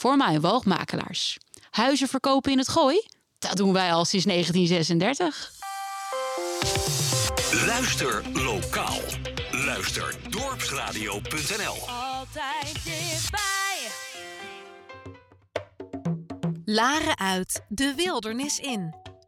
voor woogmakelaars. Huizen verkopen in het gooi? Dat doen wij al sinds 1936. Luister lokaal. Luister dorpsradio.nl. Altijd dichtbij. Laren uit, de wildernis in.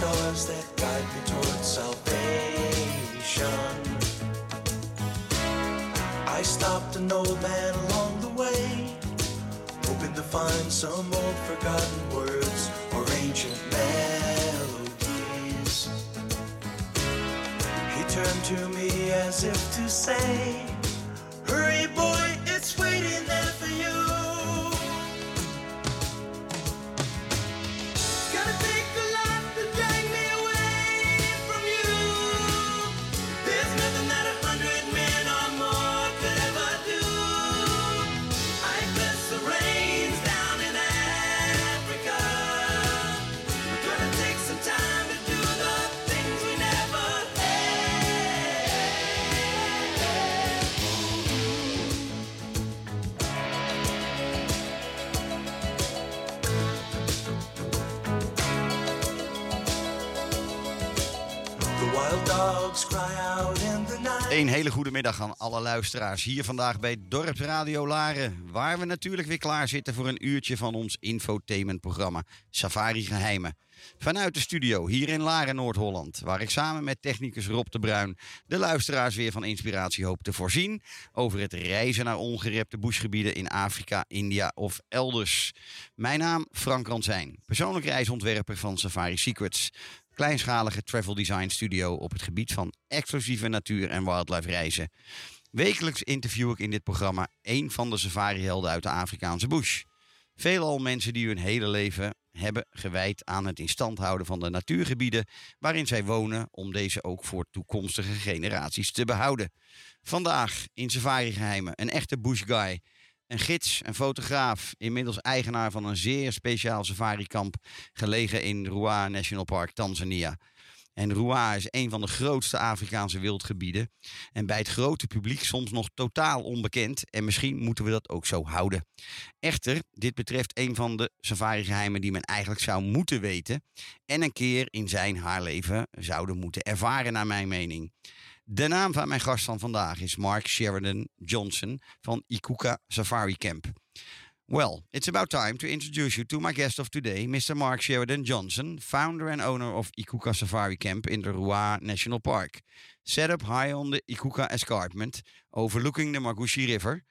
stars that guide me towards salvation. I stopped an old man along the way, hoping to find some old forgotten words or ancient melodies. He turned to me as if to say, Een hele goede middag aan alle luisteraars hier vandaag bij Dorpsradio Laren. Waar we natuurlijk weer klaar zitten voor een uurtje van ons infotainmentprogramma Safari Geheimen. Vanuit de studio hier in Laren, Noord-Holland. Waar ik samen met technicus Rob de Bruin de luisteraars weer van inspiratie hoop te voorzien. Over het reizen naar ongerepte bushgebieden in Afrika, India of elders. Mijn naam Frank Ransijn, persoonlijk reisontwerper van Safari Secrets kleinschalige travel design studio op het gebied van exclusieve natuur- en wildlife reizen. Wekelijks interview ik in dit programma een van de safarihelden uit de Afrikaanse bush. Veelal mensen die hun hele leven hebben gewijd aan het in stand houden van de natuurgebieden waarin zij wonen, om deze ook voor toekomstige generaties te behouden. Vandaag in Safari Geheimen een echte bush guy een gids, een fotograaf, inmiddels eigenaar van een zeer speciaal safarikamp gelegen in Ruaha National Park, Tanzania. En Ruaha is een van de grootste Afrikaanse wildgebieden. En bij het grote publiek soms nog totaal onbekend. En misschien moeten we dat ook zo houden. Echter, dit betreft een van de safari-geheimen die men eigenlijk zou moeten weten. En een keer in zijn haar leven zouden moeten ervaren, naar mijn mening. De naam van mijn gast van vandaag is Mark Sheridan Johnson van Ikuka Safari Camp. Well, it's about time to introduce you to my guest of today, Mr. Mark Sheridan Johnson, founder and owner of Ikuka Safari Camp in the Ruaha National Park. Set up high on the Ikuka escarpment, overlooking the Magushi River.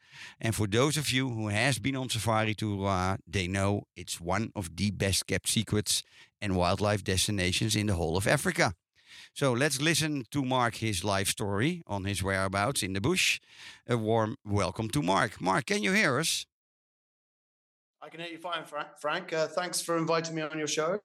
And for those of you who has been on safari to Ruaha, they know it's one of the best kept secrets and wildlife destinations in the whole of Africa. So let's listen to Mark his life story on his whereabouts in the bush. A warm welcome to Mark. Mark, can you hear us? I can hear you fine, Frank. Uh, thanks for inviting me on your show.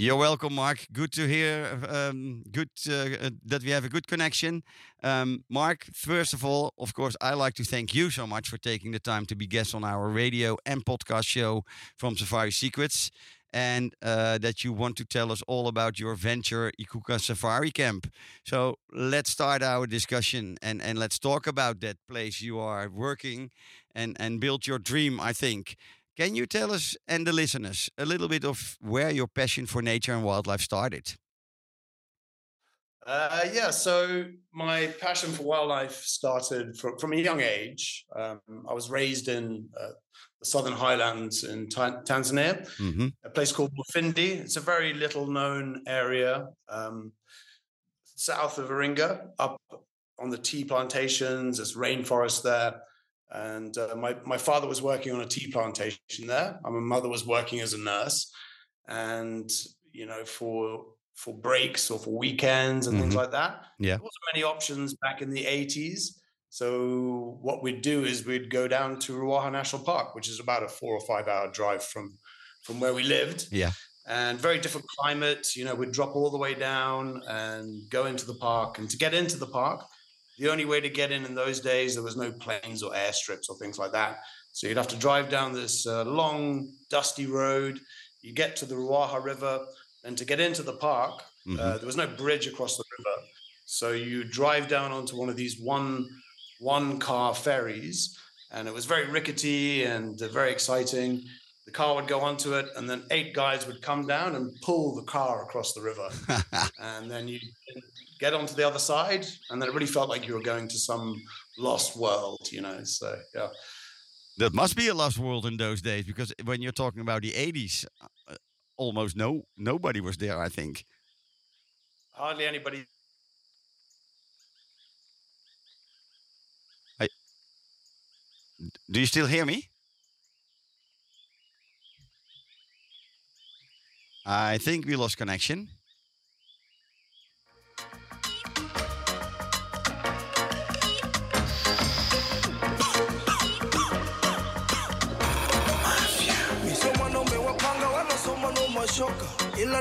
You're welcome, Mark. Good to hear. Um, good uh, uh, that we have a good connection. Um, Mark, first of all, of course, I like to thank you so much for taking the time to be guest on our radio and podcast show from Safari Secrets. And uh, that you want to tell us all about your venture, Ikuka Safari Camp. So let's start our discussion and, and let's talk about that place you are working and, and build your dream, I think. Can you tell us and the listeners a little bit of where your passion for nature and wildlife started? Uh, yeah, so my passion for wildlife started from, from a young age. Um, I was raised in uh, the Southern Highlands in Tanzania, mm-hmm. a place called Mufindi. It's a very little known area um, south of Iringa, up on the tea plantations. There's rainforest there. And uh, my, my father was working on a tea plantation there. And my mother was working as a nurse. And, you know, for for breaks or for weekends and mm-hmm. things like that. Yeah. There wasn't many options back in the 80s. So what we'd do is we'd go down to Ruaha National Park, which is about a four or five hour drive from from where we lived. Yeah. And very different climate. You know, we'd drop all the way down and go into the park. And to get into the park, the only way to get in in those days, there was no planes or airstrips or things like that. So you'd have to drive down this uh, long, dusty road. You get to the Ruaha River and to get into the park, uh, mm-hmm. uh, there was no bridge across the river. So you drive down onto one of these one one car ferries, and it was very rickety and uh, very exciting. The car would go onto it, and then eight guys would come down and pull the car across the river, and then you get onto the other side, and then it really felt like you were going to some lost world, you know. So yeah. That must be a lost world in those days because when you're talking about the 80s, almost no nobody was there. I think hardly anybody. Do you still hear me? I think we lost connection. ila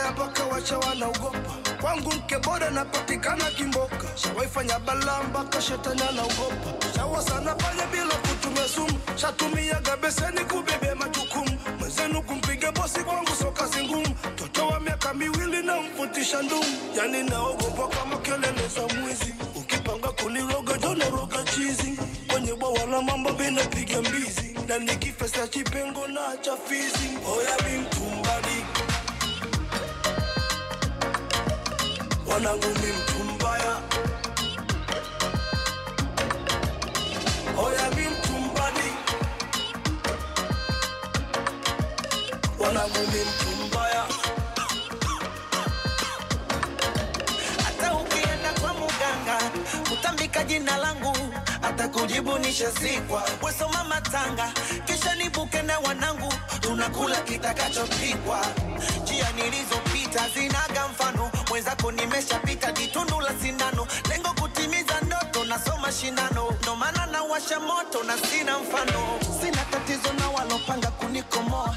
ya paka wacha wanaogopa. Kwangu mke bora napatikana Kimboka, shawaifanya balamba mpaka shetani anaogopa. Shawa sana fanya bila kutumia sumu, shatumiaga beseni kubebe majukumu. Mwenzenu kumpiga bosi kwangu so kazi ngumu. Mtoto wa miaka miwili na mfutisha ndumu, yani naogopa kama kelele za mwizi. Ukipanga kuliroga jonoroga chizi, kwenye bwawa la mambo binapiga mbizi na nikifesa chipengo na chafizi. Oya mi wanangu mi mtumbaya. Oya mi mtumbadi, wanangu ni mtu mbaya Hata ukienda kwa muganga utambika jina langu atakujibu kujibu nishazikwa. Wesoma matanga kisha nibuke na wanangu, tunakula kitakachopikwa. Njia nilizopita zinaga mfano, mwenzako nimeshapita jitundu la sindano, lengo kutimiza ndoto, nasoma shindano, ndo maana nawasha moto na sina mfano. Sina tatizo na walopanga kunikomoa.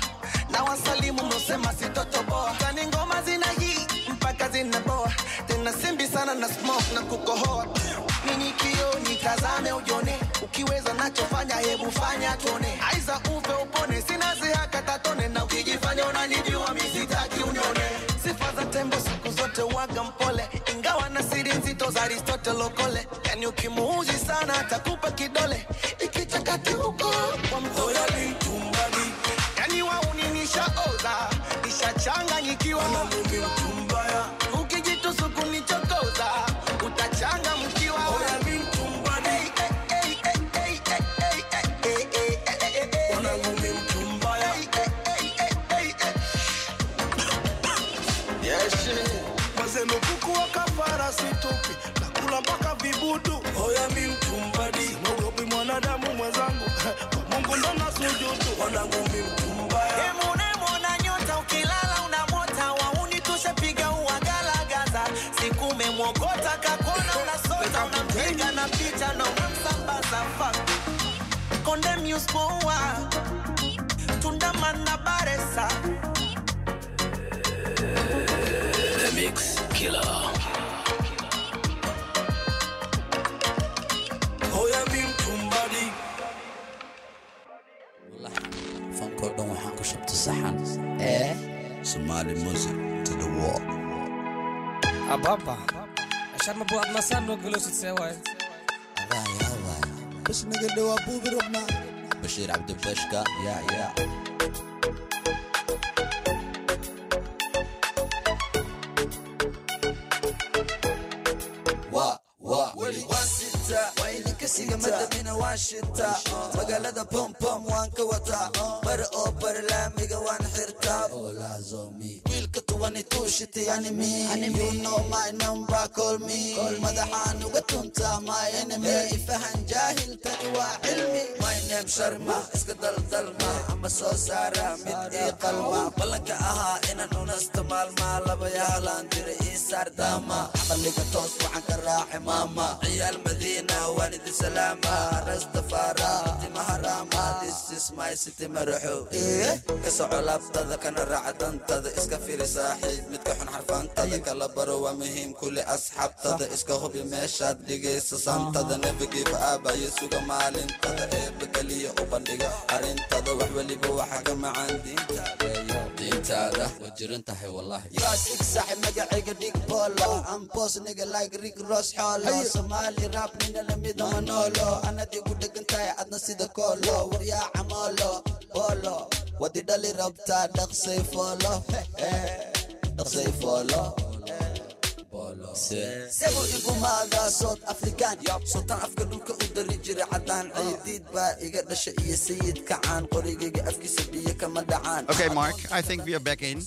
Na wasalimu mosema sitotoboa, kani ngoma zina hii mpaka zinaboa, tena simbi sana na smoke na kukohoa. Nini kio nitazame ujone. Ukiweza nachofanya hebu fanya tuone. Aiza ufe upone sina zihaka tatone. Na ukijifanya unanijua misitaki siku mpole. Ingawa na siri nzito za aristotle lokole yani ukimuuzi sana atakupa kidole. Ikichakati huko kwa mtoyali litumbani, yani wauninishaoza nishachanganyikiwa kusumbua, tundamana baresa. Mix Killer. Hoya bimtumbadi والله فانكو دون waxaan ku shabtay saxan ee eh? Somali music to the wall. Ababa asharma buad masano gulusid sewaay Allah Allah bas naga dhawa buugi rabnaa بشير عبد البشكا يا يا وا وا ولي واسطة وينك سيجا مدمنا واشتا مقالة بوم بوم وان كوتا بر اوبر madaxaan uga tuntaa myifahan jaahiltani waa cilmi mynem sharma iska daldalma. Ama soo saara mid ii qalma. Ballanka ahaa inaan unasto maalmaa labayaalaan jira ii saardaama balliga toos waxaan ka raaci maama. Ciyaal madiina waan idi salaama rastafaara timaharaama this is my city maraxo ee ka soco laabtada kana raaca dantada iska firis saaxiib midka xun xarfaantada kala baro waa muhiim kuli asxaabtada iska hubi meeshaad dhigaysa saantada nebigiiba aabayo suga maalintada eebba keliya u bandhiga arintada wax weliba waxaa ka macaan diintadeeyo diintaada waa dhegan tahay adna sida koolo waryaa ودي دالي ربتا دقسي فولو دقسي فولو سيبو igu maaga sood afrikaan sotan afka dhulka u dari jiray cadaan ciidiid baa iga dhasha iyo sayid kacaan qorigayga afkiisa biyo kama dhacaan Okay, Mark, I think we are back in.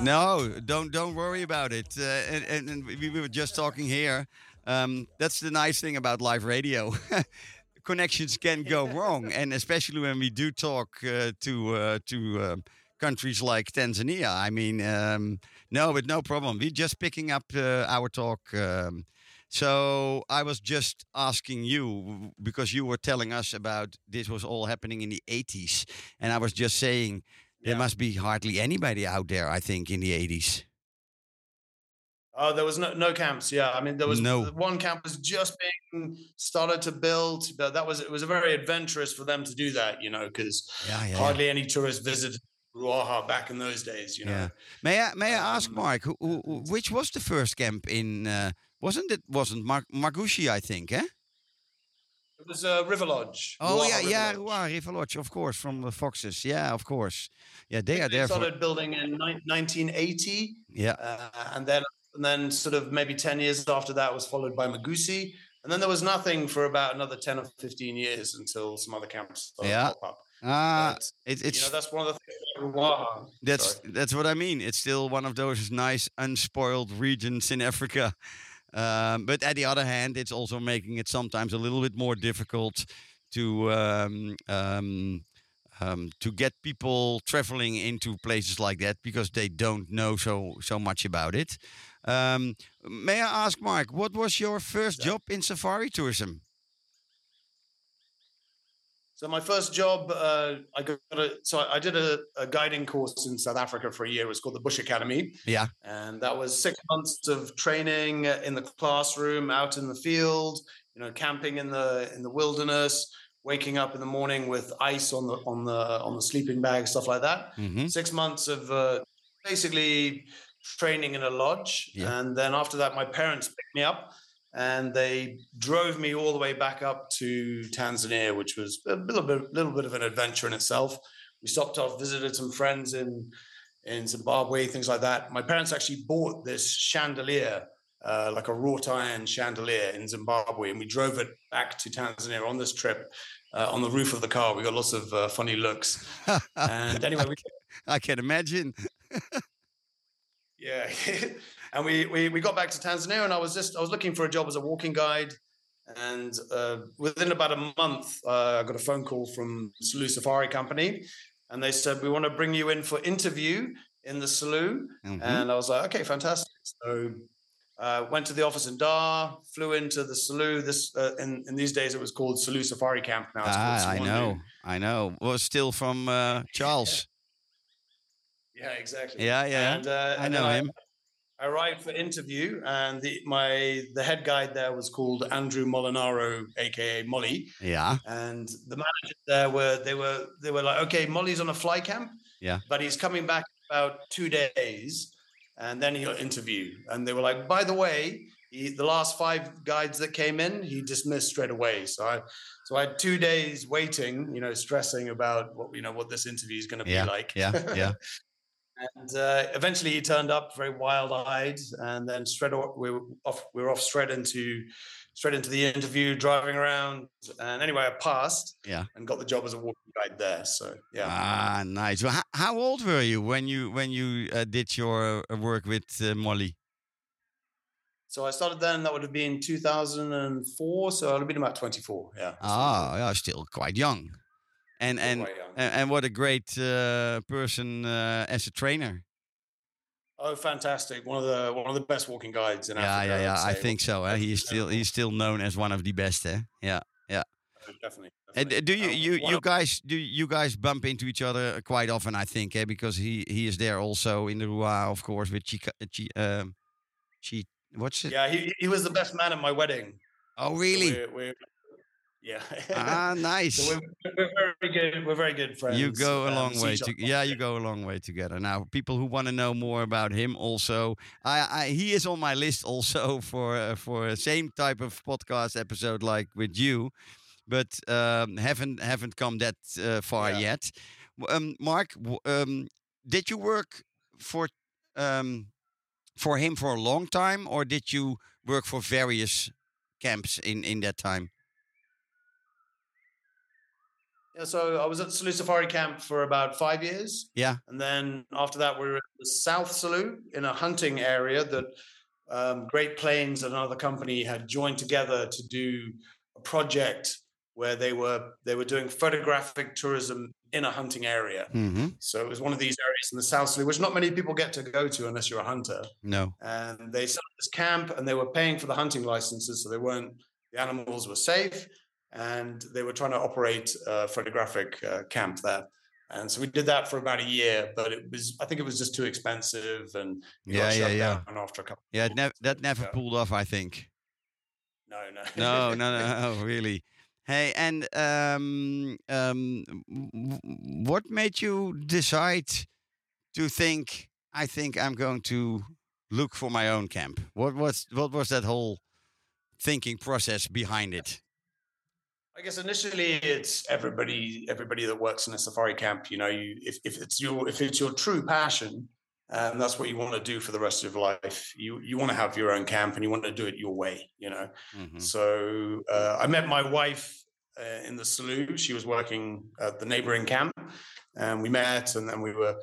No, don't don't worry about it. Uh, and, and, and we were just talking here. Um, that's the nice thing about live radio. Connections can go wrong, and especially when we do talk uh, to uh, to um countries like Tanzania. I mean, um, no, but no problem. We're just picking up uh, our talk. Um, so I was just asking you because you were telling us about this was all happening in the 80s, and I was just saying there must be hardly anybody out there. I think in the 80s. Oh, there was no no camps. Yeah, I mean there was No. one camp was just being started to build, but that was it was a very adventurous for them to do that, you know, because Yeah, yeah. hardly any tourists visited Ruaha back in those days, you know. Yeah. May I may I ask Mark, who, who, which was the first camp in? Uh, wasn't it? Wasn't Mar- Mwagusi? I think, eh? It was uh, River Lodge. Oh Ruaha yeah, River yeah, Lodge. Ruaha, River Lodge, of course, from the Foxes. Yeah, of course. Yeah, they are They there for. started building in nine- 1980, Yeah. uh, and then and then sort of maybe 10 years after that was followed by Mwagusi, and then there was nothing for about another 10 or 15 years until some other camps Yeah. pop up. Ah, But, it, you know, that's one of the things. That's Sorry. that's what I mean. It's still one of those nice unspoiled regions in Africa. Um, but at the other hand, it's also making it sometimes a little bit more difficult to um, um, um, to get people traveling into places like that because they don't know so so much about it. Um, may I ask, Mark, what was your first job in safari tourism? So my first job, uh, I got a, so I did a, a guiding course in South Africa for a year. It was called the Bush Academy, Yeah, and that was six months of training in the classroom, out in the field, you know, camping in the in the wilderness, waking up in the morning with ice on the on the on the sleeping bag, stuff like that. hmm Six months of uh, basically training in a lodge, Yeah. and then after that, my parents picked me up and they drove me all the way back up to Tanzania, which was a little bit, little bit of an adventure in itself. We stopped off, visited some friends in in Zimbabwe, things like that. My parents actually bought this chandelier, uh, like a wrought iron chandelier in Zimbabwe, and we drove it back to Tanzania on this trip. Uh, on the roof of the car, we got lots of uh, funny looks. And anyway, we I can imagine. yeah, and we, we we got back to Tanzania, and I was just I was looking for a job as a walking guide, and uh, within about a month, uh, I got a phone call from Selous Safari Company, and they said we want to bring you in for interview in the Selous, Mhm. and I was like, okay, fantastic. So. Uh, went to the office in Dar, flew into the Selous. This uh, in, in these days it was called Selous Safari Camp. Now it's called Ah, I know, I know. Was still from uh, Charles. Yeah, exactly. Yeah, yeah. And, uh, I know him. I arrived for interview, and the my the head guide there was called Andrew Molinaro, aka Mollie, Yeah. and the managers there were they were they were like, okay, Mollie's on a fly camp, Yeah. but he's coming back about two days, and then he'll interview. And they were like, by the way, he, the last five guides that came in, he dismissed straight away. So I, so I had two days waiting, you know, stressing about what you know what this interview is going to Yeah, be like. yeah, yeah. and uh, eventually he turned up very wild-eyed, and then straight off, we were off. We were off straight into straight into the interview, driving around. And anyway, I passed Yeah. and got the job as a walking guide there. So yeah. Ah, nice. Well, how, how old were you when you when you uh, did your uh, work with uh, Mollie? So I started then. That would have been 2004. So I'd have been about 24. Yeah. Ah, yeah, still quite young. And and, quite and and what a great uh, person uh, as a trainer. Oh, fantastic! One of the one of the best walking guides in Yeah, Africa. yeah, yeah. I'd I think so. Eh? He is still he's still known as one of the best. Eh? Yeah, yeah. Definitely. And uh, do you Um, you you guys do you guys bump into each other quite often? I think, eh? Because he he is there also in the Ruaha, of course, with Chica, uh, um, Chi, what's it? Yeah, he, he was the best man at my wedding. Oh, really? We're, we're, yeah. ah, nice. So we're, we're very good. We're very good friends. You go a um, long see way. To, yeah, you go a long way together. Now, people who want to know more about him, also, I, I he is on my list also for uh, for a same type of podcast episode like with you, but um, haven't haven't come that uh, far Yeah. yet. Um, Mark, um, did you work for um, for him for a long time, or did you work for various camps in in that time? Yeah, so I was at Selous Safari Camp for about five years. Yeah. And then after that, we were at the South Selous in a hunting area that um, Great Plains and another company had joined together to do a project where they were they were doing photographic tourism in a hunting area. Mm-hmm. So it was one of these areas in the South Selous, which not many people get to go to unless you're a hunter. No. and they set up this camp and they were paying for the hunting licenses so they weren't the animals were safe and they were trying to operate a photographic uh, camp there and so we did that for about a year but it was i think it was just too expensive and Yeah, yeah, shut yeah. down after a couple Yeah, nev- that never Yeah. pulled off. I think. no no no, no, no, no, really. Hey, and um, um, what made you decide to think? I think I'm going to look for my own camp. What was what was that whole thinking process behind it? I guess initially it's everybody everybody that works in a safari camp. You know, you if, if it's your if it's your true passion, and that's what you want to do for the rest of your life. You you want to have your own camp and you want to do it your way. You know, Mhm. so uh, I met my wife uh, in the Selous. She was working at the neighboring camp, and we met, and then we were.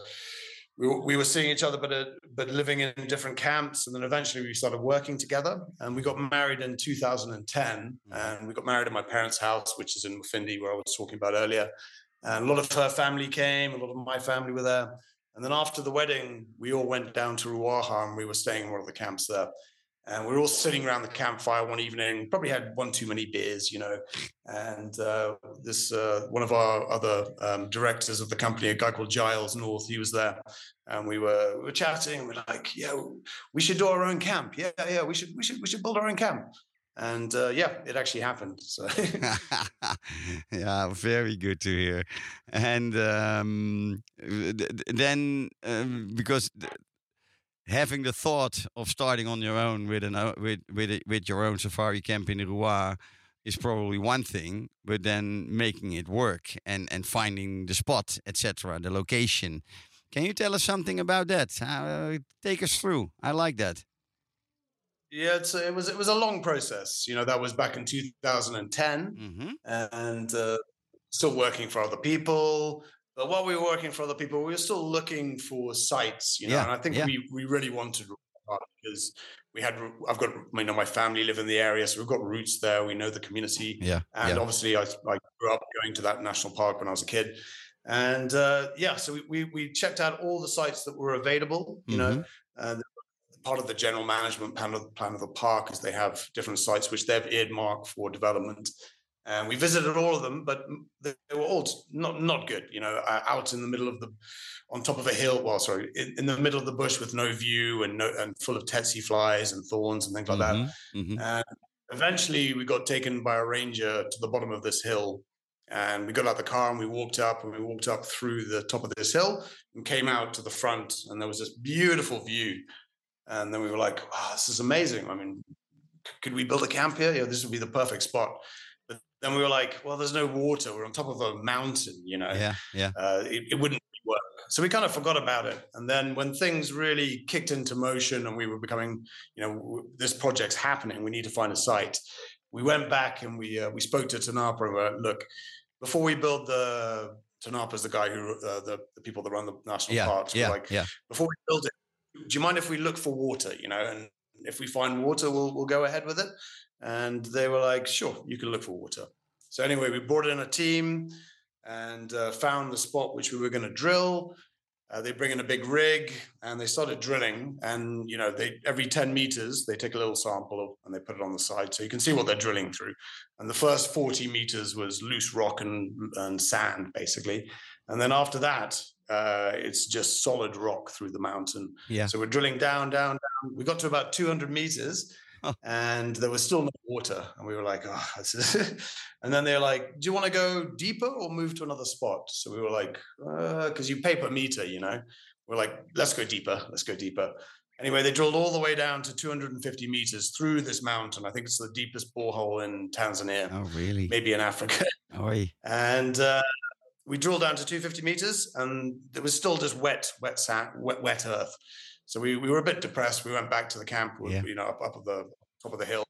We were, we were seeing each other, but uh, but living in different camps, and then eventually we started working together. And we got married in 2010, and we got married at my parents' house, which is in Mufindi, where I was talking about earlier. And a lot of her family came, a lot of my family were there. And then after the wedding, we all went down to Ruaha, and we were staying in one of the camps there. And we were all sitting around the campfire one evening. Probably had one too many beers, you know. And uh, this uh, one of our other um, directors of the company, a guy called Giles North, he was there, and we were we were chatting. And we're like, "Yeah, we should do our own camp. Yeah, yeah, we should we should we should build our own camp." And uh, yeah, it actually happened. So yeah, very good to hear. And um, th- th- then, um, because having the thought of starting on your own with an with with a- with your own safari camp in Ruaha is probably one thing, but then making it work and and finding the spot, etc., the location. Can you tell us something about that? Uh, take us through. I like that. yeah, it's, it was it was a long process. You know, that was back in 2010. Mm-hmm. and uh, still working for other people. But while we were working for other people, we were still looking for sites, you know. Yeah, and I think yeah. we we really wanted because we had I've got you know my family live in the area, so we've got roots there. We know the community, Yeah, and yeah. obviously I, I grew up going to that national park when I was a kid. And uh, yeah, so we, we we checked out all the sites that were available. You know, Mm-hmm. uh, part of the general management plan of, plan of the park is they have different sites which they've earmarked for development. And we visited all of them, but they were all not not good. You know, out in the middle of the, on top of a hill. Well, sorry, in, in the middle of the bush with no view and no and full of tsetse flies and thorns and things like that. Mhm. And eventually, we got taken by a ranger to the bottom of this hill. And we got out the car and we walked up and we walked up through the top of this hill and came out to the front. And there was this beautiful view. And then we were like, this is amazing. I mean, could we build a camp here? Yeah, this would be the perfect spot. Then we were like, well, there's no water. We're on top of a mountain, you know. Yeah, yeah. Uh, it, it wouldn't work. So we kind of forgot about it. And then when things really kicked into motion and we were becoming, you know, this project's happening, we need to find a site. We went back and we uh, we spoke to Tanapa and we were, like, look, before we build the Tanapa's the guy who uh, the, the people that run the national Yeah, parks. Yeah, like, yeah. before we build it, do you mind if we look for water? You know, and if we find water, we'll we'll go ahead with it. And they were like, sure, you can look for water. So anyway, we brought in a team and uh, found the spot which we were going to drill. Uh, they bring in a big rig and they started drilling. And you know, they every ten meters they take a little sample and they put it on the side so you can see what they're drilling through. And the first forty meters was loose rock and and sand basically, and then after that. Uh, it's just solid rock through the mountain. Yeah. So we're drilling down, down, down. We got to about 200 meters, Oh. and there was still no water. And we were like, oh, this is and then they're like, do you want to go deeper or move to another spot? So we were like, because you pay per meter, you know. We're like, let's go deeper. Let's go deeper. Anyway, they drilled all the way down to 250 meters through this mountain. I think it's the deepest borehole in Tanzania, Oh, really? maybe in Africa. Oi. And uh, we drilled down to 250 meters, and it was still just wet, wet sand, wet, wet earth. So we, we were a bit depressed. We went back to the camp, Yeah. you know, up, up at the top of the hill.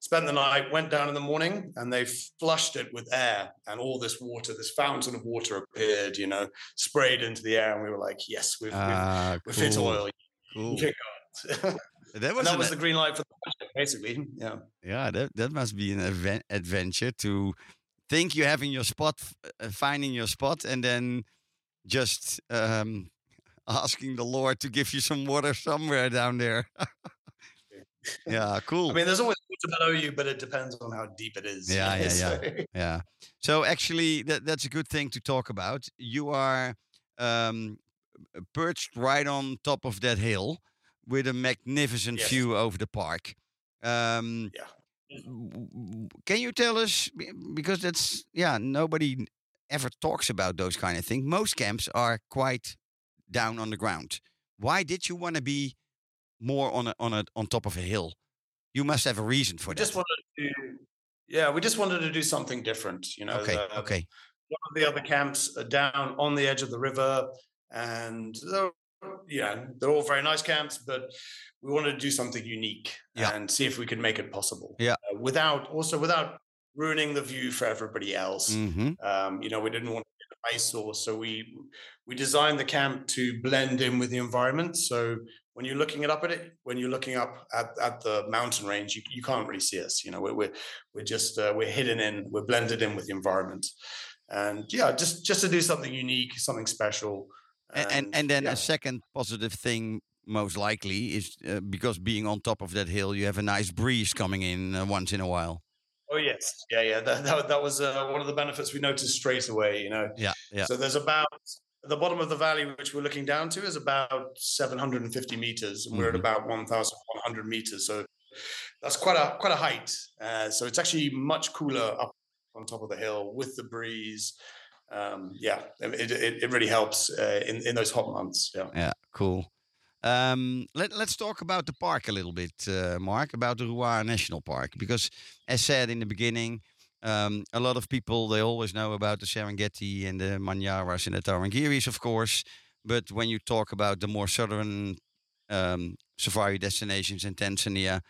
Spent the night, went down in the morning, and they flushed it with air, and all this water, this fountain of water appeared, you know, sprayed into the air, and we were like, "Yes, we've, Ah, we've, we've hit oil." Cool. That was, that was the green light for the project, basically. Yeah. yeah. That that must be an adven- adventure to think you having your spot, uh, finding your spot, and then just um, asking the Lord to give you some water somewhere down there. yeah, cool. I mean, there's always water below you, but it depends on how deep it is. Yeah, yeah, So- yeah. So actually, that, that's a good thing to talk about. You are um, perched right on top of that hill with a magnificent Yes. view over the park. Um, Yeah. Can you tell us because that's yeah nobody ever talks about those kind of things. Most camps are quite down on the ground. Why did you want to be more on a, on a on top of a hill? You must have a reason for we that. just wanted to, yeah, we just wanted to do something different. You know, okay, the- okay, one of the other camps are down on the edge of the river, and they're, yeah, they're all very nice camps, but we wanted to do something unique Yeah. and see if we could make it possible. Yeah. uh, without also without ruining the view for everybody else. hmm Um, you know, we didn't want to be an eyesore, so we we designed the camp to blend in with the environment. So when you're looking it up at it, when you're looking up at, at the mountain range, you, you can't really see us. You know, we're we're, we're just uh, we're hidden in, we're blended in with the environment, and yeah, just just to do something unique, something special. And, and and then yeah. a second positive thing, most likely, is uh, because being on top of that hill, you have a nice breeze coming in uh, once in a while. Oh yes, yeah, yeah. That that, that was uh, one of the benefits we noticed straight away. You know, Yeah, yeah. So there's about the bottom of the valley, which we're looking down to, is about 750 meters, and we're Mhm. at about 1,100 meters. So that's quite a quite a height. Uh, so it's actually much cooler up on top of the hill with the breeze. Um, yeah, it, it, it really helps uh, in in those hot months. Yeah. Yeah, cool. Um, let, let's talk about the park a little bit, uh, Mark, about the Ruaha National Park. Because, as said in the beginning, um, a lot of people, they always know about the Serengeti and the Manyaras and the Tarangiris, of course. But when you talk about the more southern um, safari destinations in Tanzania,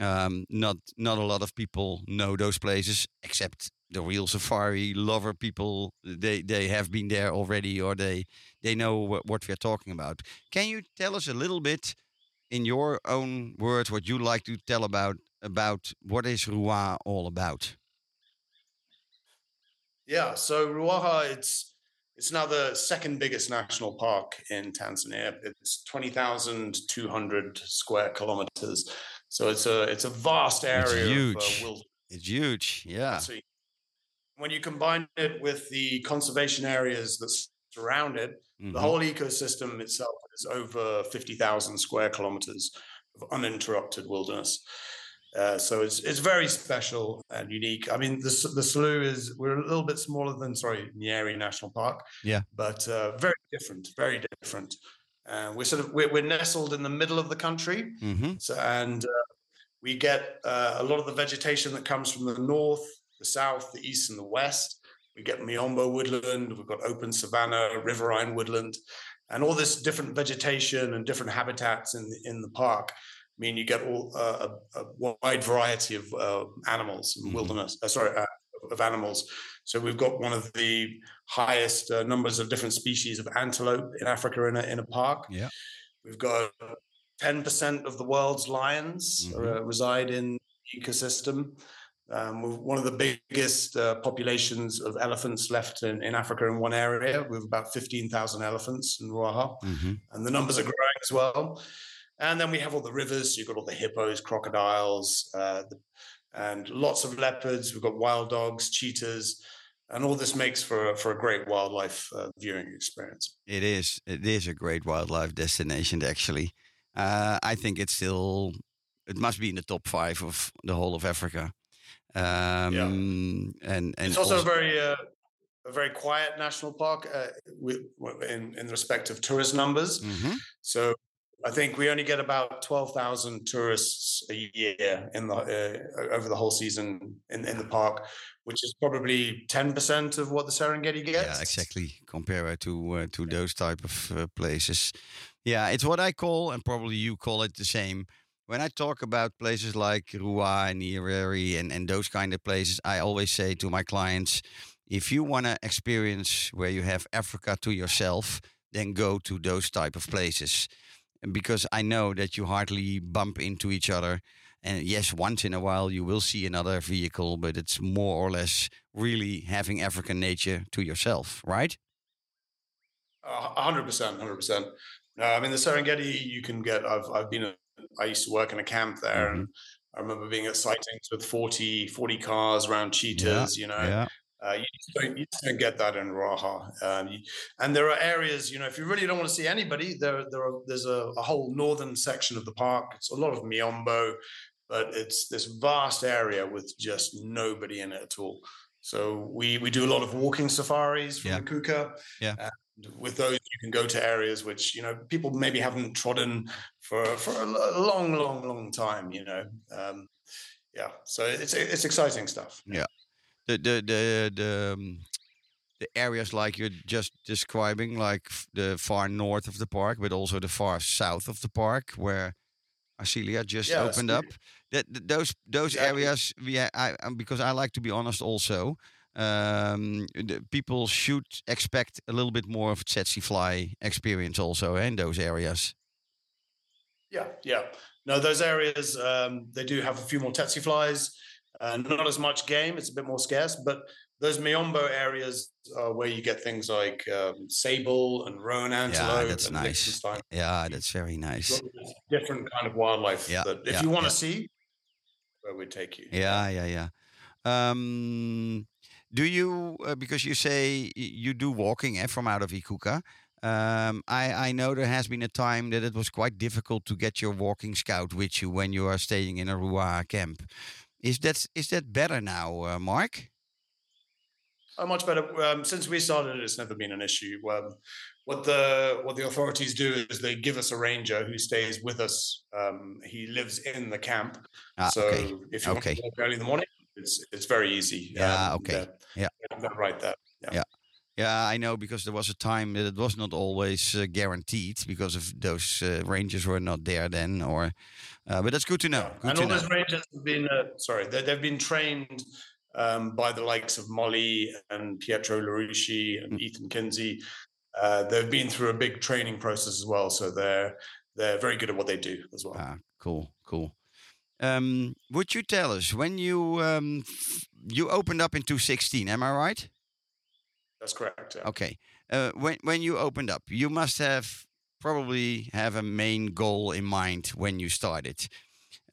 um, not not a lot of people know those places, except the real safari lover people. They they have been there already, or they they know what, what we're talking about. Can you tell us a little bit, in your own words, what you like to tell about about what is Ruaha all about? Yeah, so Ruaha, it's it's now the second biggest national park in Tanzania. It's twenty thousand two hundred square kilometers, so it's a it's a vast area. It's huge. of uh. It's huge, yeah. When you combine it with the conservation areas that surround it, Mhm. the whole ecosystem itself is over fifty thousand square kilometers of uninterrupted wilderness. Uh, so it's it's very special and unique. I mean, the the Selous is we're a little bit smaller than sorry Nyerere National Park. Yeah. but uh, very different, very different. and we're sort of we're, we're nestled in the middle of the country. Mm-hmm. So, and uh, we get uh, a lot of the vegetation that comes from the north, the south, the east, and the west. We get Miombo woodland, we've got open savanna, riverine woodland, and all this different vegetation and different habitats in in the park. I mean, you get all uh, a, a, wide variety of uh, animals Mhm. wilderness. Uh, sorry, uh, of animals. So we've got one of the highest uh, numbers of different species of antelope in Africa in a, in a park. Yeah. We've got 10% of the world's lions Mhm. uh, reside in the ecosystem. Um, we're one of the biggest uh, populations of elephants left in, in Africa in one area. We have about 15,000 elephants in Ruaha, Mm-hmm. and the numbers are growing as well. And then we have all the rivers. So you've got all the hippos, crocodiles, uh, the, and lots of leopards. We've got wild dogs, cheetahs, and all this makes for, for a great wildlife uh, viewing experience. It is. It is a great wildlife destination, actually. Uh, I think it's still. It must be in the top five of the whole of Africa. Um, And and it's also, a very uh, a very quiet national park uh, in in respect of tourist numbers. Mhm. So I think we only get about twelve thousand tourists a year in the uh, over the whole season in, in the park, which is probably ten percent of what the Serengeti gets. Yeah, exactly. Compare it to uh, to those type of uh, places. Yeah, it's what I call, and probably you call it the same. When I talk about places like Ruaha and Nyerere and, and those kind of places, I always say to my clients, if you want to experience where you have Africa to yourself, then go to those type of places. Because I know that you hardly bump into each other. And yes, once in a while you will see another vehicle, but it's more or less really having African nature to yourself, right? Hundred percent, hundred percent. Uh, I mean, the Serengeti, you can get. I've I've been. I used to work in a camp there, and I remember being at sightings with 40, 40 cars around cheetahs. You know, Yeah. uh, you, don't, you just don't get that in Ruaha. Um, you- and there are areas, you know, if you really don't want to see anybody, there there are there's a, a whole northern section of the park. It's a lot of Miombo, but it's this vast area with just nobody in it at all. So we we do a lot of walking safaris from Yeah. the Kuka. Yeah. And with those, you can go to areas which you know people maybe haven't trodden for for a long, long, long time. You know, um, yeah. So it's it's exciting stuff. Yeah. The the the the um, the areas like you're just describing, like the far north of the park, but also the far south of the park, where Asilia just Yeah, opened up. That th- those those Exactly. areas, yeah, I, um, because I like to be honest, also. Um, the people should expect a little bit more of tsetse fly experience also eh, in those areas. Yeah, yeah. No, those areas um, they do have a few more tsetse flies, uh, not as much game. It's a bit more scarce, but those Miombo areas are where you get things like um, sable and roan antelope. Yeah, that's nice. Yeah, that's very nice. Different kind of wildlife. Yeah, that if yeah, you want to yeah. see, where we take you. Yeah, yeah, yeah. Um, do you uh, because you say you do walking eh, from out of Ikuka? Um, I I know there has been a time that it was quite difficult to get your walking scout with you when you are staying in a Ruaha camp. Is that is that better now, uh, Mark? Oh, much better. Um, since we started, it's never been an issue. Um, what the what the authorities do is they give us a ranger who stays with us. Um, he lives in the camp, Ah, so okay. if you want Okay. to walk early in the morning, it's it's very easy. Yeah, Um, okay. Yeah. they're right there. Yeah. Yeah. Yeah, I know because there was a time that it was not always uh, guaranteed because of those uh, rangers were not there then, or. Uh, but that's good to know. Good and to all know. those rangers have been uh, sorry, they, they've been trained um, by the likes of Mollie and Pietro Larucci Mm. and Ethan Kinsey. Uh, they've been through a big training process as well, so they're they're very good at what they do as well. Ah, cool, cool. Um, would you tell us when you um, you opened up in 2016? Am I right? That's correct. Yeah. Okay. Uh, when when you opened up, you must have probably have a main goal in mind when you started,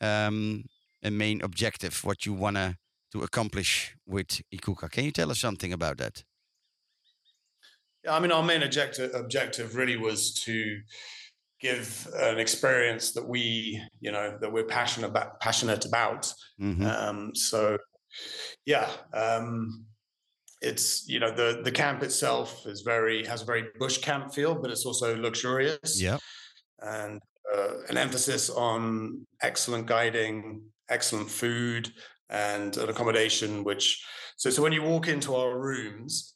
um, a main objective, what you wanna to accomplish with Ikuka. Can you tell us something about that? Yeah, I mean, our main objective objective really was to give an experience that we, you know, that we're passionate about. Passionate about. Mhm. Um, so, yeah, um, it's you know the the camp itself is very has a very bush camp feel, but it's also luxurious. Yeah. and uh, an emphasis on excellent guiding, excellent food, and an accommodation. Which so so when you walk into our rooms,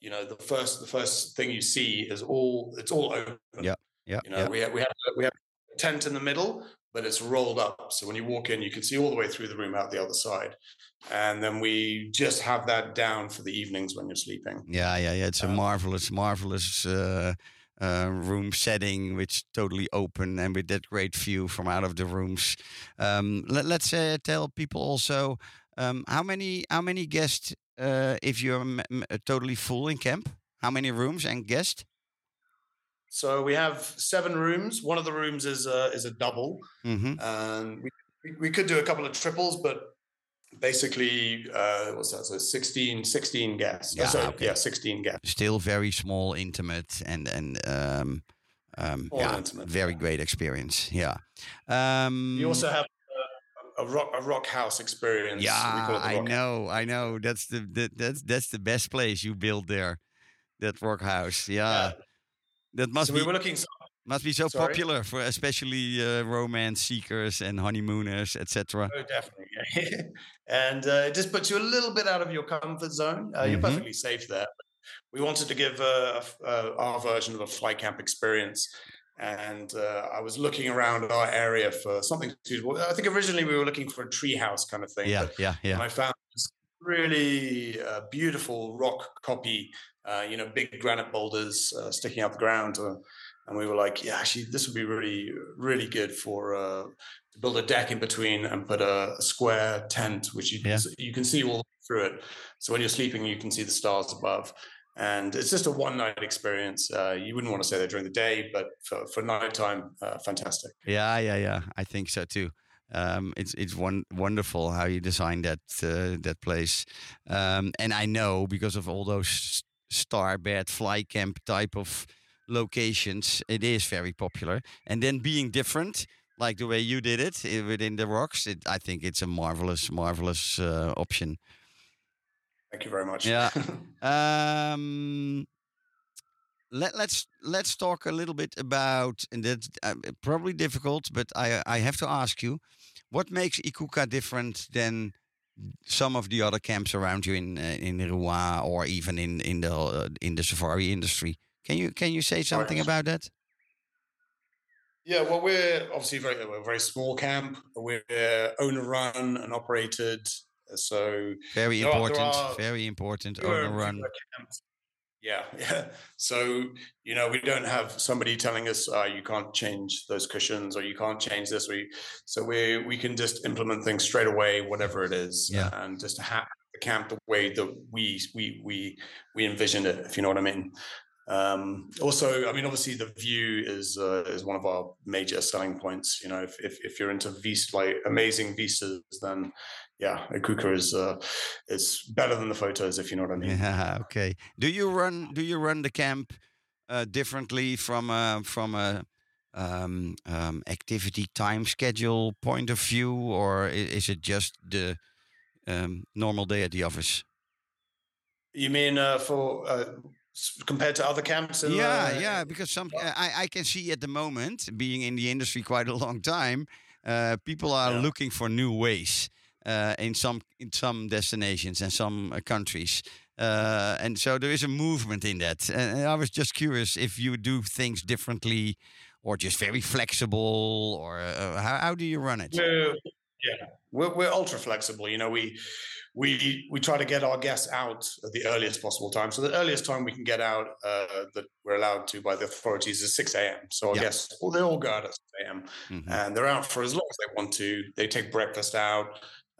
you know the first the first thing you see is all it's all open. Yeah. Yeah. You know we have we have we have a tent in the middle, but it's rolled up. So when you walk in, you can see all the way through the room out the other side. And then we just have that down for the evenings when you're sleeping. Yeah, yeah, yeah. It's a Um, marvelous, marvelous uh, uh, room setting, which totally open and with that great view from out of the rooms. Um, let, let's uh, tell people also um, how many how many guests uh, if you're m- m- totally full in camp. How many rooms and guests? So we have seven rooms. One of the rooms is a, is a double. hmm And we, we- could do a couple of triples, but basically, uh, what's that? So 16, 16 guests. Oh, Yeah, sorry, okay. yeah, 16 guests. Still very small, intimate, and and um, um, yeah, intimate, very yeah. great experience. Yeah. Um, You also have a, a rock a rock house experience. Yeah, the I know, I know. That's the that, that's that's the best place you built there, that rock house. Yeah, that must so be we were looking. must be so sorry? popular for especially uh, romance seekers and honeymooners, etc. Oh, definitely. And uh, it just puts you a little bit out of your comfort zone. Uh, You're Mhm. perfectly safe there. We wanted to give uh, uh, our version of a fly camp experience. And uh, I was looking around our area for something suitable. I think originally we were looking for a treehouse kind of thing. Yeah, yeah, yeah. and I found this really uh, beautiful rock copy, uh, you know, big granite boulders uh, sticking out the ground. Uh, and we were like, yeah, actually, this would be really, really good for uh, to build a deck in between and put a, a square tent, which you, Yeah. you can see all through it. So when you're sleeping, you can see the stars above. And it's just a one night experience. Uh, you wouldn't want to stay there during the day, but for, for nighttime, uh, fantastic. Yeah, yeah, yeah. I think so too. Um, it's it's one wonderful how you designed that uh, that place, um, and I know because of all those s- star bed fly camp type of locations, it is very popular. And then being different, like the way you did it eh, within the rocks, it, I think it's a marvelous, marvelous uh, option. Thank you very much. Yeah. Um, let, let's let's talk a little bit about, and that's uh, probably difficult, but I I have to ask you, what makes Ikuka different than some of the other camps around you in uh, in Ruaha or even in in the uh, in the safari industry? Can you can you say something Right. about that? Yeah, well, we're obviously very we're a very small camp. We're owner run and operated. So Very important. are very important. Owner run. camps. Yeah, yeah. So you know, we don't have somebody telling us uh, you can't change those cushions or you can't change this. We so we we can just implement things straight away, whatever it is, Yeah. and just have the camp the way that we we we we envisioned it. If you know what I mean. Um, also, I mean, obviously, the view is uh, is one of our major selling points. You know, if if, if you're into vista, like amazing vistas, then yeah, Ikuka is uh, is better than the photos. If you know what I mean. Yeah. Okay. Do you run? Do you run the camp uh, differently from a from a um, um, activity time schedule point of view, or is it just the um, normal day at the office? You mean uh, for uh, compared to other camps? In yeah, the, yeah. Because some I, I can see at the moment, being in the industry quite a long time, uh, people are Yeah. looking for new ways uh, in some in some destinations and some uh, countries. Uh, and so there is a movement in that. And I was just curious if you do things differently, or just very flexible, or uh, how, how do you run it? We're, yeah, we're, we're ultra flexible. You know, we we we try to get our guests out at the earliest possible time. So the earliest time we can get out uh, that we're allowed to by the authorities is six a.m. So our Yeah. guests, well, they all go out at six a.m. Mhm. and they're out for as long as they want to. They take breakfast out.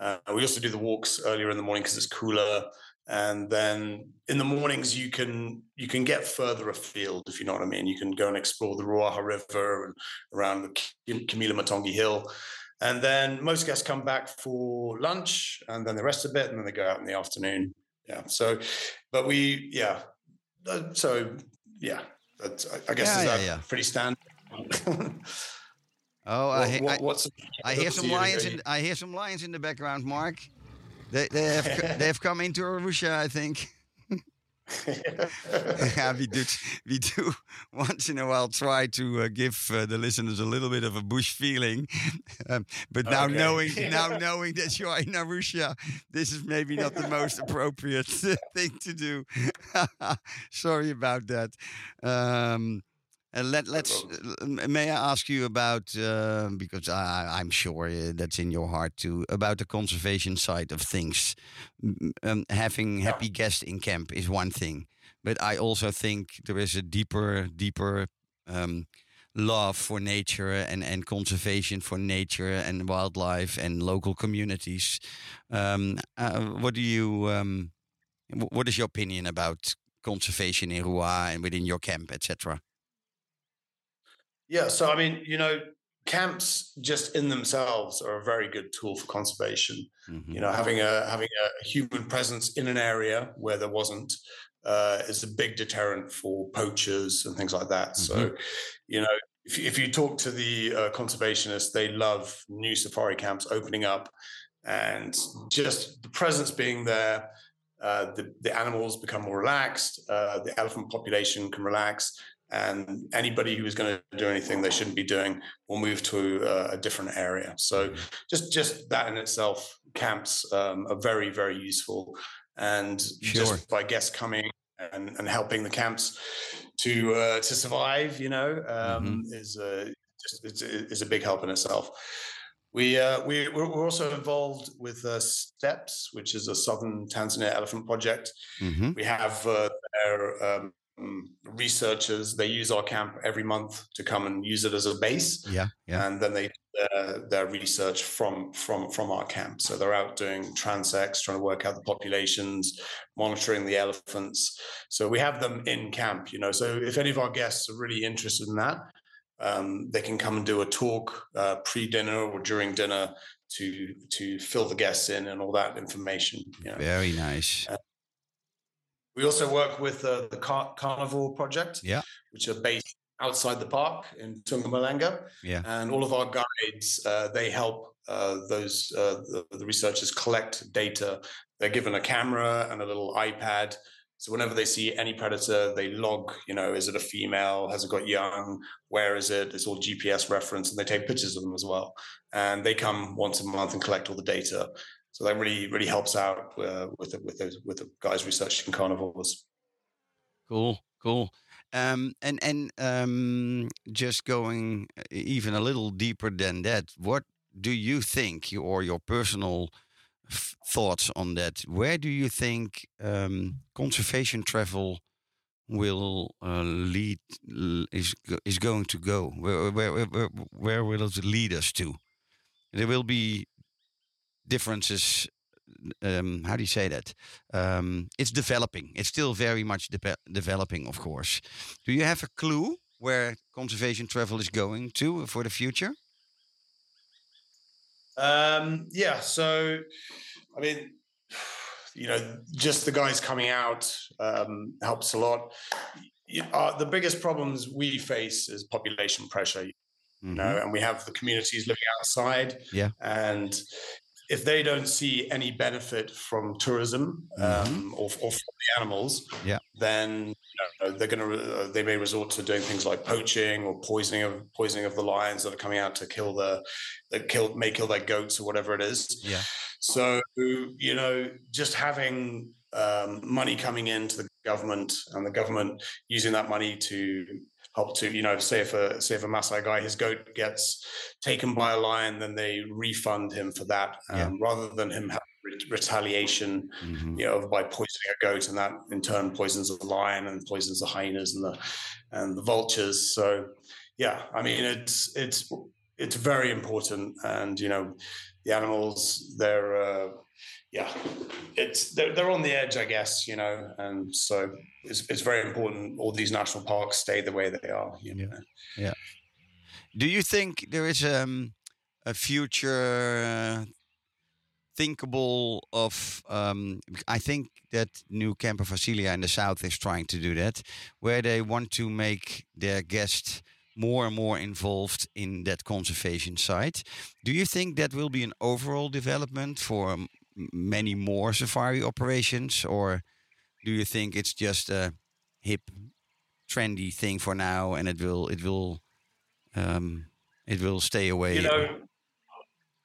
Uh, we also do the walks earlier in the morning because it's cooler. And then in the mornings, you can you can get further afield if you know what I mean. You can go and explore the Ruaha River and around the Kimilamatonge Hill. And then most guests come back for lunch and then they rest a bit and then they go out in the afternoon. Yeah. So, but we, yeah. Uh, So, yeah. That's, I I guess Yeah, is yeah, that yeah. pretty standard. Oh, I, What- he- what- I, what's I hear some lions. In, I hear some lions in the background, Mark. They they have they have come into Arusha, I think. yeah, we do. We do once in a while try to uh, give uh, the listeners a little bit of a bush feeling, um, but now Okay. knowing now knowing that you are in Arusha, this is maybe not the most appropriate thing to do. Sorry about that. Um, and let let's. uh, May I ask you about uh, because I, I'm sure uh, that's in your heart too about the conservation side of things. Um, having happy guests in camp is one thing, but I also think there is a deeper, deeper um, love for nature and and conservation for nature and wildlife and local communities. Um, uh, what do you? Um, what is your opinion about conservation in Ruaha and within your camp, etc.? Yeah, so I mean, you know, camps just in themselves are a very good tool for conservation. Mm-hmm. You know, having a having a human presence in an area where there wasn't uh, is a big deterrent for poachers and things like that. So, Mhm. you know, if you, if you talk to the uh, conservationists, they love new safari camps opening up, and just the presence being there. Uh, the, the animals become more relaxed. Uh, the elephant population can relax, and anybody who is going to do anything they shouldn't be doing will move to uh, a different area. So just just that in itself, camps um, are very very useful, and Sure. just by guests coming and, and helping the camps to uh, to survive, you know, um, is a just is, is a big help in itself. We, uh, we, we're we're also involved with uh, STEPS, which is a Southern Tanzania Elephant Project. Mm-hmm. We have uh, their um, researchers. They use our camp every month to come and use it as a base, Yeah, yeah. and then they do their, research from from from our camp. So they're out doing transects, trying to work out the populations, monitoring the elephants. So we have them in camp, you know. So if any of our guests are really interested in that, um, they can come and do a talk uh, pre-dinner or during dinner to to fill the guests in and all that information. You know. Very nice. We also work with uh, the Car- Carnivore Project, Yeah. which are based outside the park in Tungamalenga. Yeah. And all of our guides, uh, they help uh, those uh, the, the researchers collect data. They're given a camera and a little iPad. So whenever they see any predator, they log, you know, is it a female? Has it got young? Where is it? It's all GPS reference, and they take pictures of them as well. And they come once a month and collect all the data. So that really, really helps out uh, with the, with those with the guys researching carnivores. Cool, cool. Um, and and um, just going even a little deeper than that, what do you think, or your personal thoughts on that? Where do you think um, conservation travel will uh, lead is is going to go? Where where where where will it lead us to? There will be differences um, how do you say that? Um, it's developing. It's still very much de- developing, of course. Do you have a clue where conservation travel is going to for the future? Um, yeah. So, I mean, you know, just the guys coming out um, helps a lot. You- uh, the biggest problems we face is population pressure. You know, and we have the communities living outside. Yeah. And if they don't see any benefit from tourism um, or, or from the animals, Yeah. then you know, they're going to uh, they may resort to doing things like poaching or poisoning of poisoning of the lions that are coming out to kill the that kill may kill their goats or whatever it is. Yeah. So you know, just having um, money coming into the government and the government using that money to help to you know say if a say if a Maasai guy his goat gets taken by a lion, then they refund him for that um, Yeah. rather than him have re- retaliation Mhm. you know, by poisoning a goat, and that in turn poisons the lion and poisons the hyenas and the and the vultures. So, yeah, I mean, it's it's it's very important, and you know, the animals they're uh, yeah, it's they're, they're on the edge, I guess, you know, and so it's it's very important. All these national parks stay the way they are. You know? Yeah. Do you think there is um, a future uh, thinkable of? Um, I think that new camp of Asilia in the south is trying to do that, where they want to make their guests more and more involved in that conservation side. Do you think that will be an overall development for um, many more safari operations, or do you think it's just a hip, trendy thing for now, and it will it will um, it will stay away? You know,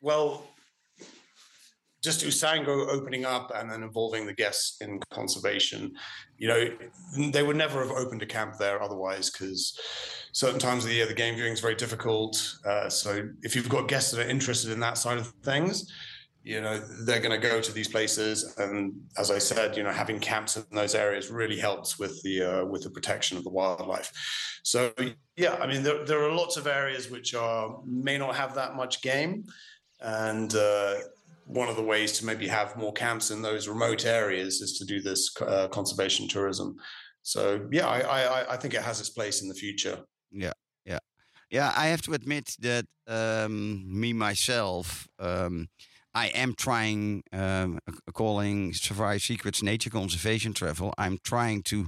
well, just Usangu opening up and then involving the guests in conservation, you know, they would never have opened a camp there otherwise because certain times of the year the game viewing is very difficult. Uh, so if you've got guests that are interested in that side of things, you know they're going to go to these places. And as i said you know having camps in those areas really helps with the uh, with the protection of the wildlife. So yeah i mean there, there are lots of areas which are may not have that much game. And uh, one of the ways to maybe have more camps in those remote areas is to do this uh, conservation tourism. So yeah I, I i think it has its place in the future. Yeah yeah. Yeah i have to admit that um, me myself um, I am trying, um, calling Safari Secrets nature conservation travel. I'm trying to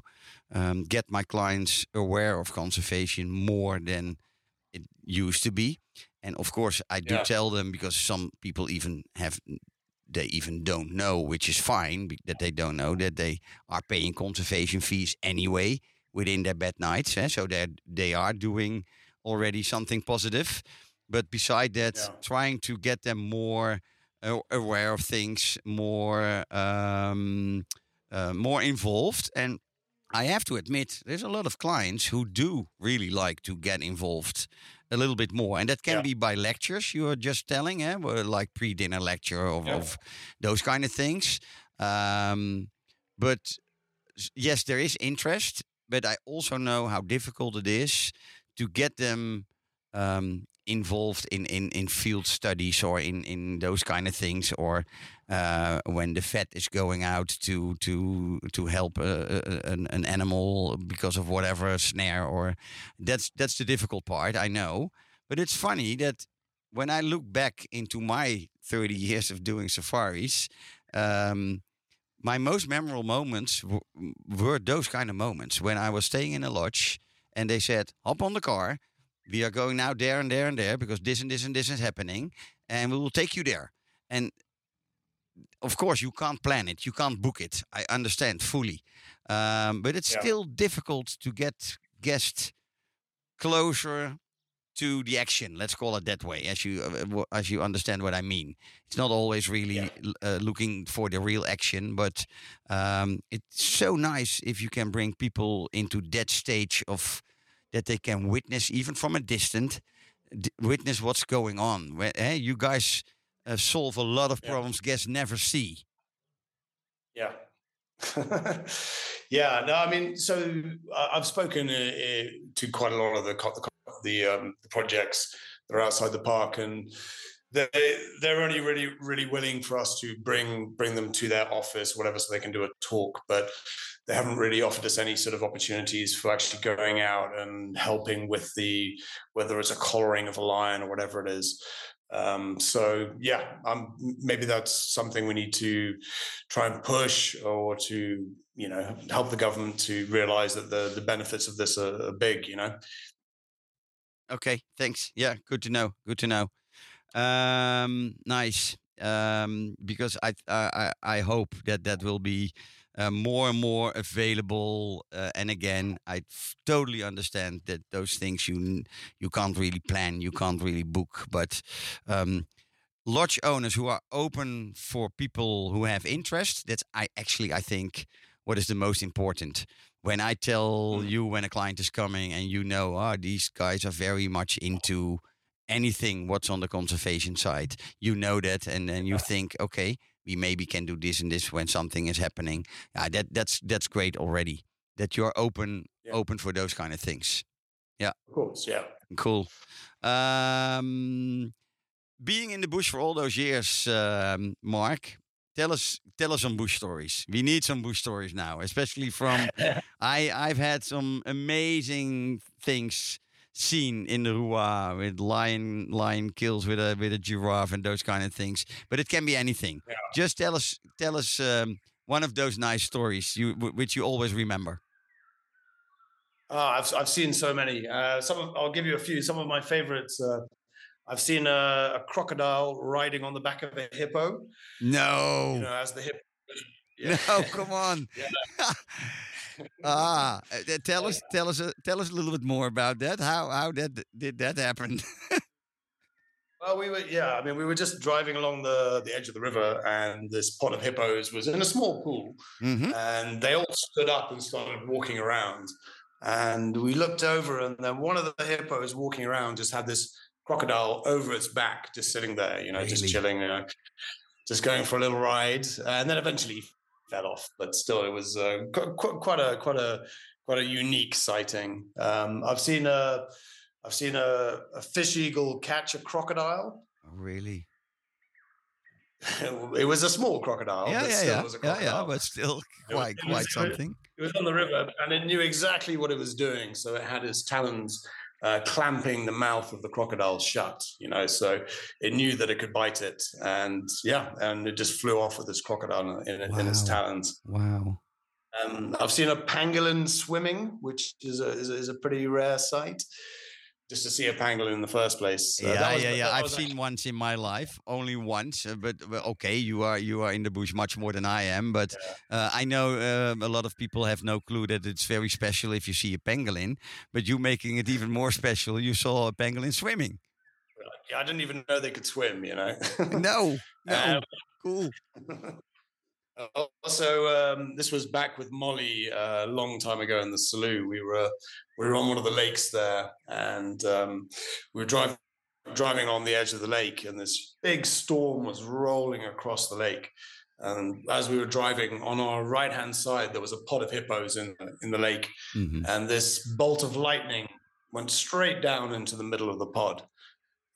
um, get my clients aware of conservation more than it used to be. And of course, I do yeah. tell them because some people even have, they even don't know, which is fine that they don't know that they are paying conservation fees anyway within their bed nights. Eh? So they they are doing already something positive. But beside that, yeah. trying to get them more aware of things, more um, uh, more involved. And I have to admit, there's a lot of clients who do really like to get involved a little bit more, and that can yeah. be by lectures you are just telling, eh? like pre-dinner lecture of, yeah. of those kind of things. Um, but yes, there is interest, but I also know how difficult it is to get them um, involved in, in, in field studies or in, in those kind of things, or uh, when the vet is going out to to to help an, an animal because of whatever snare, or that's that's the difficult part. I know, but it's funny that when I look back into my 30 years of doing safaris, um, my most memorable moments were those kind of moments when I was staying in a lodge and they said, hop on the car, we are going now there and there and there because this and this and this is happening, and we will take you there. And of course, you can't plan it, you can't book it. I understand fully, um, but it's yeah. still difficult to get guests closer to the action. Let's call it that way, as you uh, as you understand what I mean. It's not always really yeah. uh, looking for the real action, but um, it's so nice if you can bring people into that stage of that they can witness, even from a distance, witness what's going on. Where, hey, you guys uh, solve a lot of problems yeah. guests never see. Yeah. yeah. No, I mean, so I've spoken uh, uh, to quite a lot of the the, the, um, the projects that are outside the park, and they they're only really really willing for us to bring bring them to their office, whatever, so they can do a talk. But they haven't really offered us any sort of opportunities for actually going out and helping with the whether it's a collaring of a lion or whatever it is. Um, so yeah, um, maybe that's something we need to try and push or to you know help the government to realize that the the benefits of this are, are big. You know. Okay. Thanks. Yeah. Good to know. Good to know. Um, nice. Um, because I, I I hope that that will be uh, more and more available. Uh, and again, I totally understand that those things you you can't really plan, you can't really book. But um, lodge owners who are open for people who have interest, that's I actually I think what is the most important. When I tell mm. you when a client is coming and you know, oh, these guys are very much into anything what's on the conservation side, you know that, and then you think, okay, we maybe can do this and this when something is happening. Yeah, that that's that's great already. That you're open yeah. open for those kind of things. Yeah. Of course, yeah. Cool. Um, being in the bush for all those years, um, Mark, tell us tell us some bush stories. We need some bush stories now, especially from I I've had some amazing things scene in the Ruaha with lion lion kills with a with a giraffe and those kind of things. But it can be anything. Yeah. Just tell us tell us um, one of those nice stories you which you always remember. Oh, I've I've seen so many. Uh, some of, I'll give you a few. Some of my favorites. Uh, I've seen a, a, crocodile riding on the back of a hippo. No, you know, as the hippo Yeah. No, come on. ah, uh, tell us, tell us, uh, tell us a little bit more about that. How how that did that happen? Well, we were, yeah, I mean, we were just driving along the, the edge of the river, and this pod of hippos was in a small pool, Mhm. and they all stood up and started walking around. And we looked over, and then one of the hippos walking around just had this crocodile over its back, just sitting there, you know, Really? just chilling, you know, just going for a little ride, and then eventually fell off. But still, it was uh, qu- qu- quite a quite a quite a unique sighting. Um, I've seen a I've seen a, a fish eagle catch a crocodile. really? it was a small crocodile. yeah, but yeah, still yeah, was a yeah, yeah. But still, It was- quite quite something. It was on the river and it knew exactly what it was doing. So it had its talons uh, clamping the mouth of the crocodile shut, you know, so it knew that it could bite it. And yeah, and it just flew off with this crocodile in, in its talons. Wow. Um, I've seen a pangolin swimming, which is a, is a, is a pretty rare sight. Just to see a pangolin in the first place. Uh, yeah, was- yeah, yeah. I've seen once in my life, only once. Uh, but, but okay, you are you are in the bush much more than I am. But uh, I know um, a lot of people have no clue that it's very special if you see a pangolin. But you making it even more special. You saw a pangolin swimming. Yeah, I didn't even know they could swim, you know. No, no, Um, cool. Uh, Also, um, this was back with Mollie uh, a long time ago in the Selous. We were we were on one of the lakes there, and um, we were driving driving on the edge of the lake, and this big storm was rolling across the lake. And as we were driving on our right hand side, there was a pod of hippos in in the lake, Mhm. and this bolt of lightning went straight down into the middle of the pod,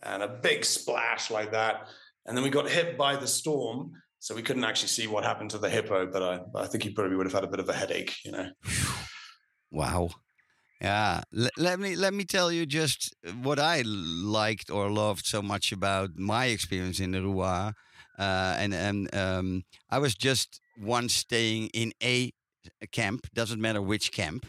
and a big splash like that. And then we got hit by the storm, so we couldn't actually see what happened to the hippo. But I, I think he probably would have had a bit of a headache, you know. Wow. Yeah. L- let me let me tell you just what I liked or loved so much about my experience in the Ruaha. Uh, and and um, I was just once staying in a camp. Doesn't matter which camp.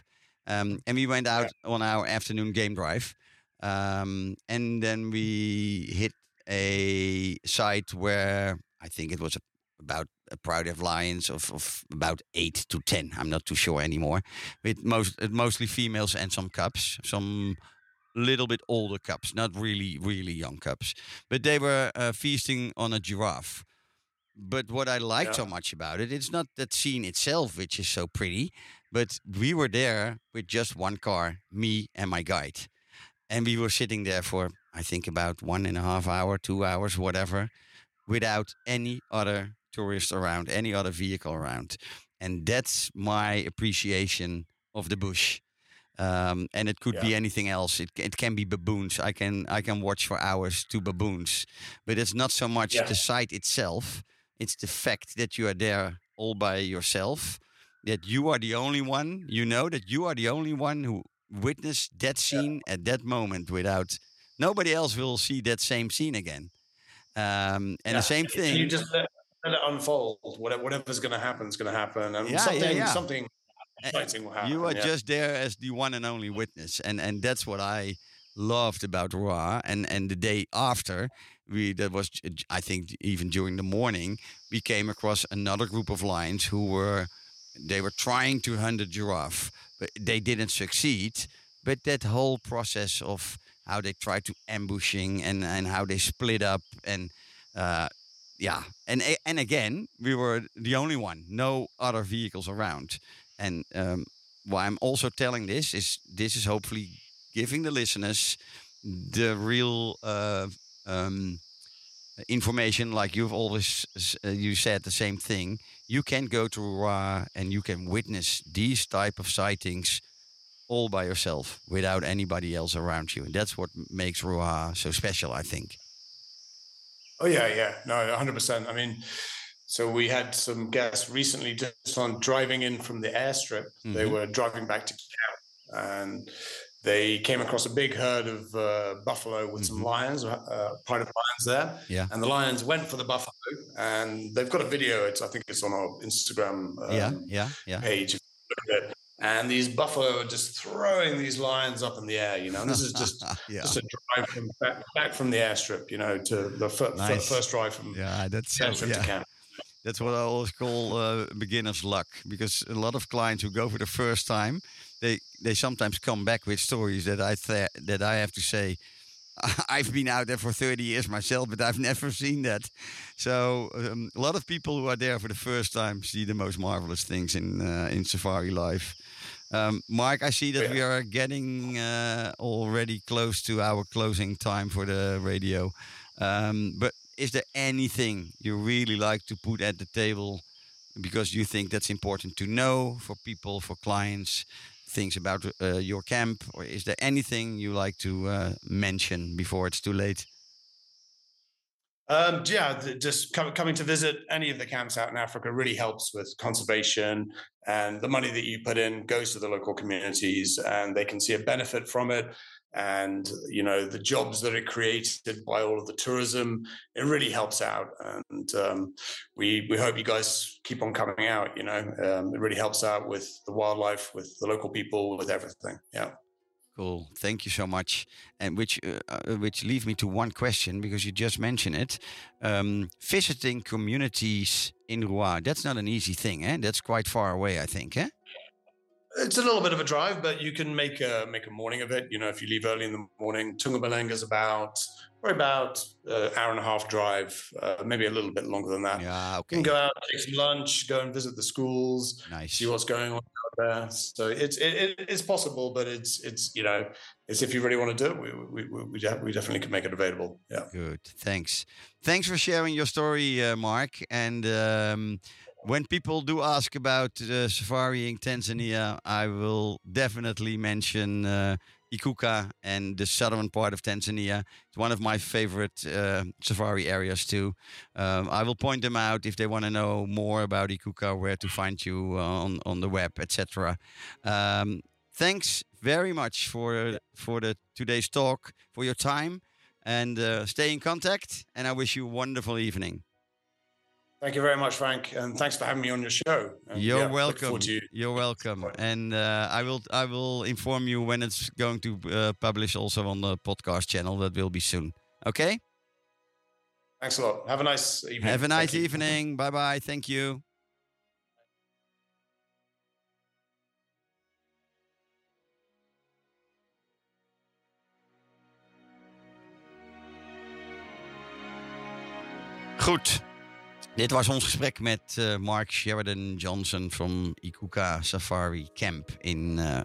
Um, and we went out on our afternoon game drive. Um, and then we hit a site where I think it was about a pride of lions of, of about eight to ten. I'm not too sure anymore. With most uh, mostly females and some cubs, some little bit older cubs, not really really young cubs, but they were uh, feasting on a giraffe. But what I liked so much about it, it's not that scene itself which is so pretty, but we were there with just one car, me and my guide, and we were sitting there for I think about one and a half hour, two hours, whatever, without any other tourist around, any other vehicle around. And that's my appreciation of the bush. Um, and it could be anything else. It, it can be baboons. I can I can watch for hours to baboons, but it's not so much Yeah. the sight itself. It's the fact that you are there all by yourself, that you are the only one. You know that you are the only one who witnessed that scene at that moment. Without nobody else will see that same scene again. Um, and Yeah. the same thing. Let, it unfold. Whatever, whatever's going to happen is going to happen, and Yeah, yeah, something yeah. something Uh, exciting will happen. you are yeah. just there as the one and only witness and and that's what i loved about Ruaha. and and the day after we that was i think even during the morning we came across another group of lions who were they were trying to hunt a giraffe but they didn't succeed but that whole process of how they tried to ambushing and and how they split up and uh yeah and and again we were the only one no other vehicles around and um, why I'm also telling this is this is hopefully giving the listeners the real uh, um, information. Like you've always uh, you said the same thing. You can go to Ruaha and you can witness these type of sightings all by yourself without anybody else around you, and that's what makes Ruaha so special. I think. Oh yeah, yeah, no, hundred percent. I mean, so we had some guests recently just on driving in from the airstrip. They Mhm. were driving back to camp, and they came across a big herd of uh, buffalo with some lions, uh, pride of lions there. Mm-hmm. Yeah. And the lions went for the buffalo, and they've got a video. It's I think it's on our Instagram um, yeah, yeah, yeah. page. if you look at it. And these buffalo are just throwing these lions up in the air, you know. And this is just yeah. just a drive from back, back from the airstrip, you know, to the fir- Nice. first drive from Yeah, that's so, airstrip to camp. That's what I always call uh, beginner's luck because a lot of clients who go for the first time, they they sometimes come back with stories that I th- that I have to say. I've been out there for 30 years myself, but I've never seen that. So um, a lot of people who are there for the first time see the most marvelous things in uh, in safari life. Um, Mark, I see that we are getting uh, already close to our closing time for the radio. Um, but is there anything you really like to put at the table because you think that's important to know for people, for clients, things about uh, your camp? Or is there anything you like to uh, mention before it's too late? Um, yeah, just com- coming to visit any of the camps out in Africa really helps with conservation, and the money that you put in goes to the local communities, and they can see a benefit from it. And you know the jobs that are created by all of the tourism it really helps out. And um, we we hope you guys keep on coming out you know um, it really helps out with the wildlife with the local people with everything. Yeah Cool. Thank you so much. And which uh, uh, which leads me to one question because you just mentioned it. Um, visiting communities in Ruaha, that's not an easy thing, eh? That's quite far away, I think, eh? It's a little bit of a drive, but you can make a make a morning of it. You know, if you leave early in the morning, Tungamalenga is about probably about an hour and a half drive, uh, maybe a little bit longer than that. Yeah, okay. You can go out, take some lunch, go and visit the schools, nice. see what's going on there. So it's it, it's possible, but it's it's you know it's if you really want to do it, we we we, we definitely can make it available. Yeah. Good. Thanks. Thanks for sharing your story, uh, Mark, and. Um, when people do ask about uh, safari in Tanzania, I will definitely mention uh, Ikuka and the southern part of Tanzania. It's one of my favorite uh, safari areas too. Um, I will point them out if they want to know more about Ikuka, where to find you on on the web, etc. Um, thanks very much for for the today's talk, for your time, and uh, stay in contact. And I wish you a wonderful evening. Thank you very much, Frank, and thanks for having me on your show. And You're yeah, welcome. You. You're welcome, and uh, I will I will inform you when it's going to uh, publish also on the podcast channel. That will be soon. Okay. Thanks a lot. Have a nice evening. Have a nice Thank evening. Bye bye. Thank you. Goed. Dit was ons gesprek met uh, Mark Sheridan Johnson van Ikuka Safari Camp in uh.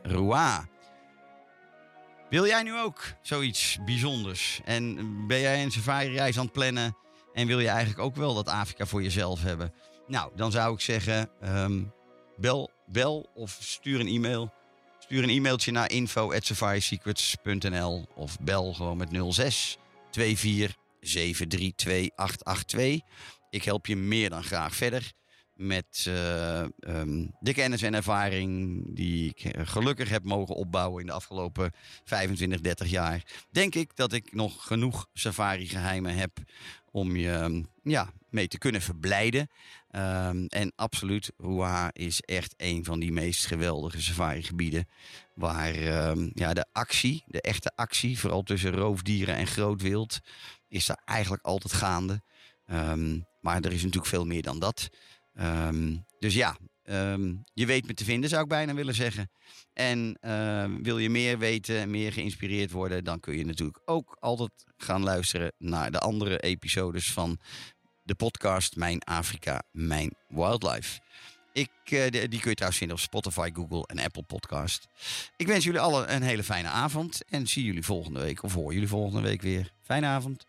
Wil jij nu ook zoiets bijzonders? En ben jij een safari-reis aan het plannen? En wil je eigenlijk ook wel dat Afrika voor jezelf hebben? Nou, dan zou ik zeggen: um, bel, bel of stuur een e-mail. Stuur een e-mailtje naar info.safarisecrets.nl of bel gewoon met 06 24 732 882. Ik help je meer dan graag verder met uh, um, de kennis en ervaring die ik eh, gelukkig heb mogen opbouwen in de afgelopen 25, 30 jaar. Denk ik dat ik nog genoeg safari-geheimen heb om je ehm, ja, mee te kunnen verblijden. Um, en absoluut, Ruaha is echt een van die meest geweldige safari-gebieden. Waar ja, de actie, de echte actie, vooral tussen roofdieren en groot wild, is daar eigenlijk altijd gaande. Um, maar er is natuurlijk veel meer dan dat. Um, dus ja, um, je weet me te vinden, zou ik bijna willen zeggen. En wil je meer weten en meer geïnspireerd worden, dan kun je natuurlijk ook altijd gaan luisteren naar de andere episodes van de podcast Mijn Afrika, Mijn Wildlife. Ik, die, die kun je trouwens vinden op Spotify, Google en Apple Podcast. Ik wens jullie allen een hele fijne avond en zie jullie volgende week of hoor jullie volgende week weer. Fijne avond.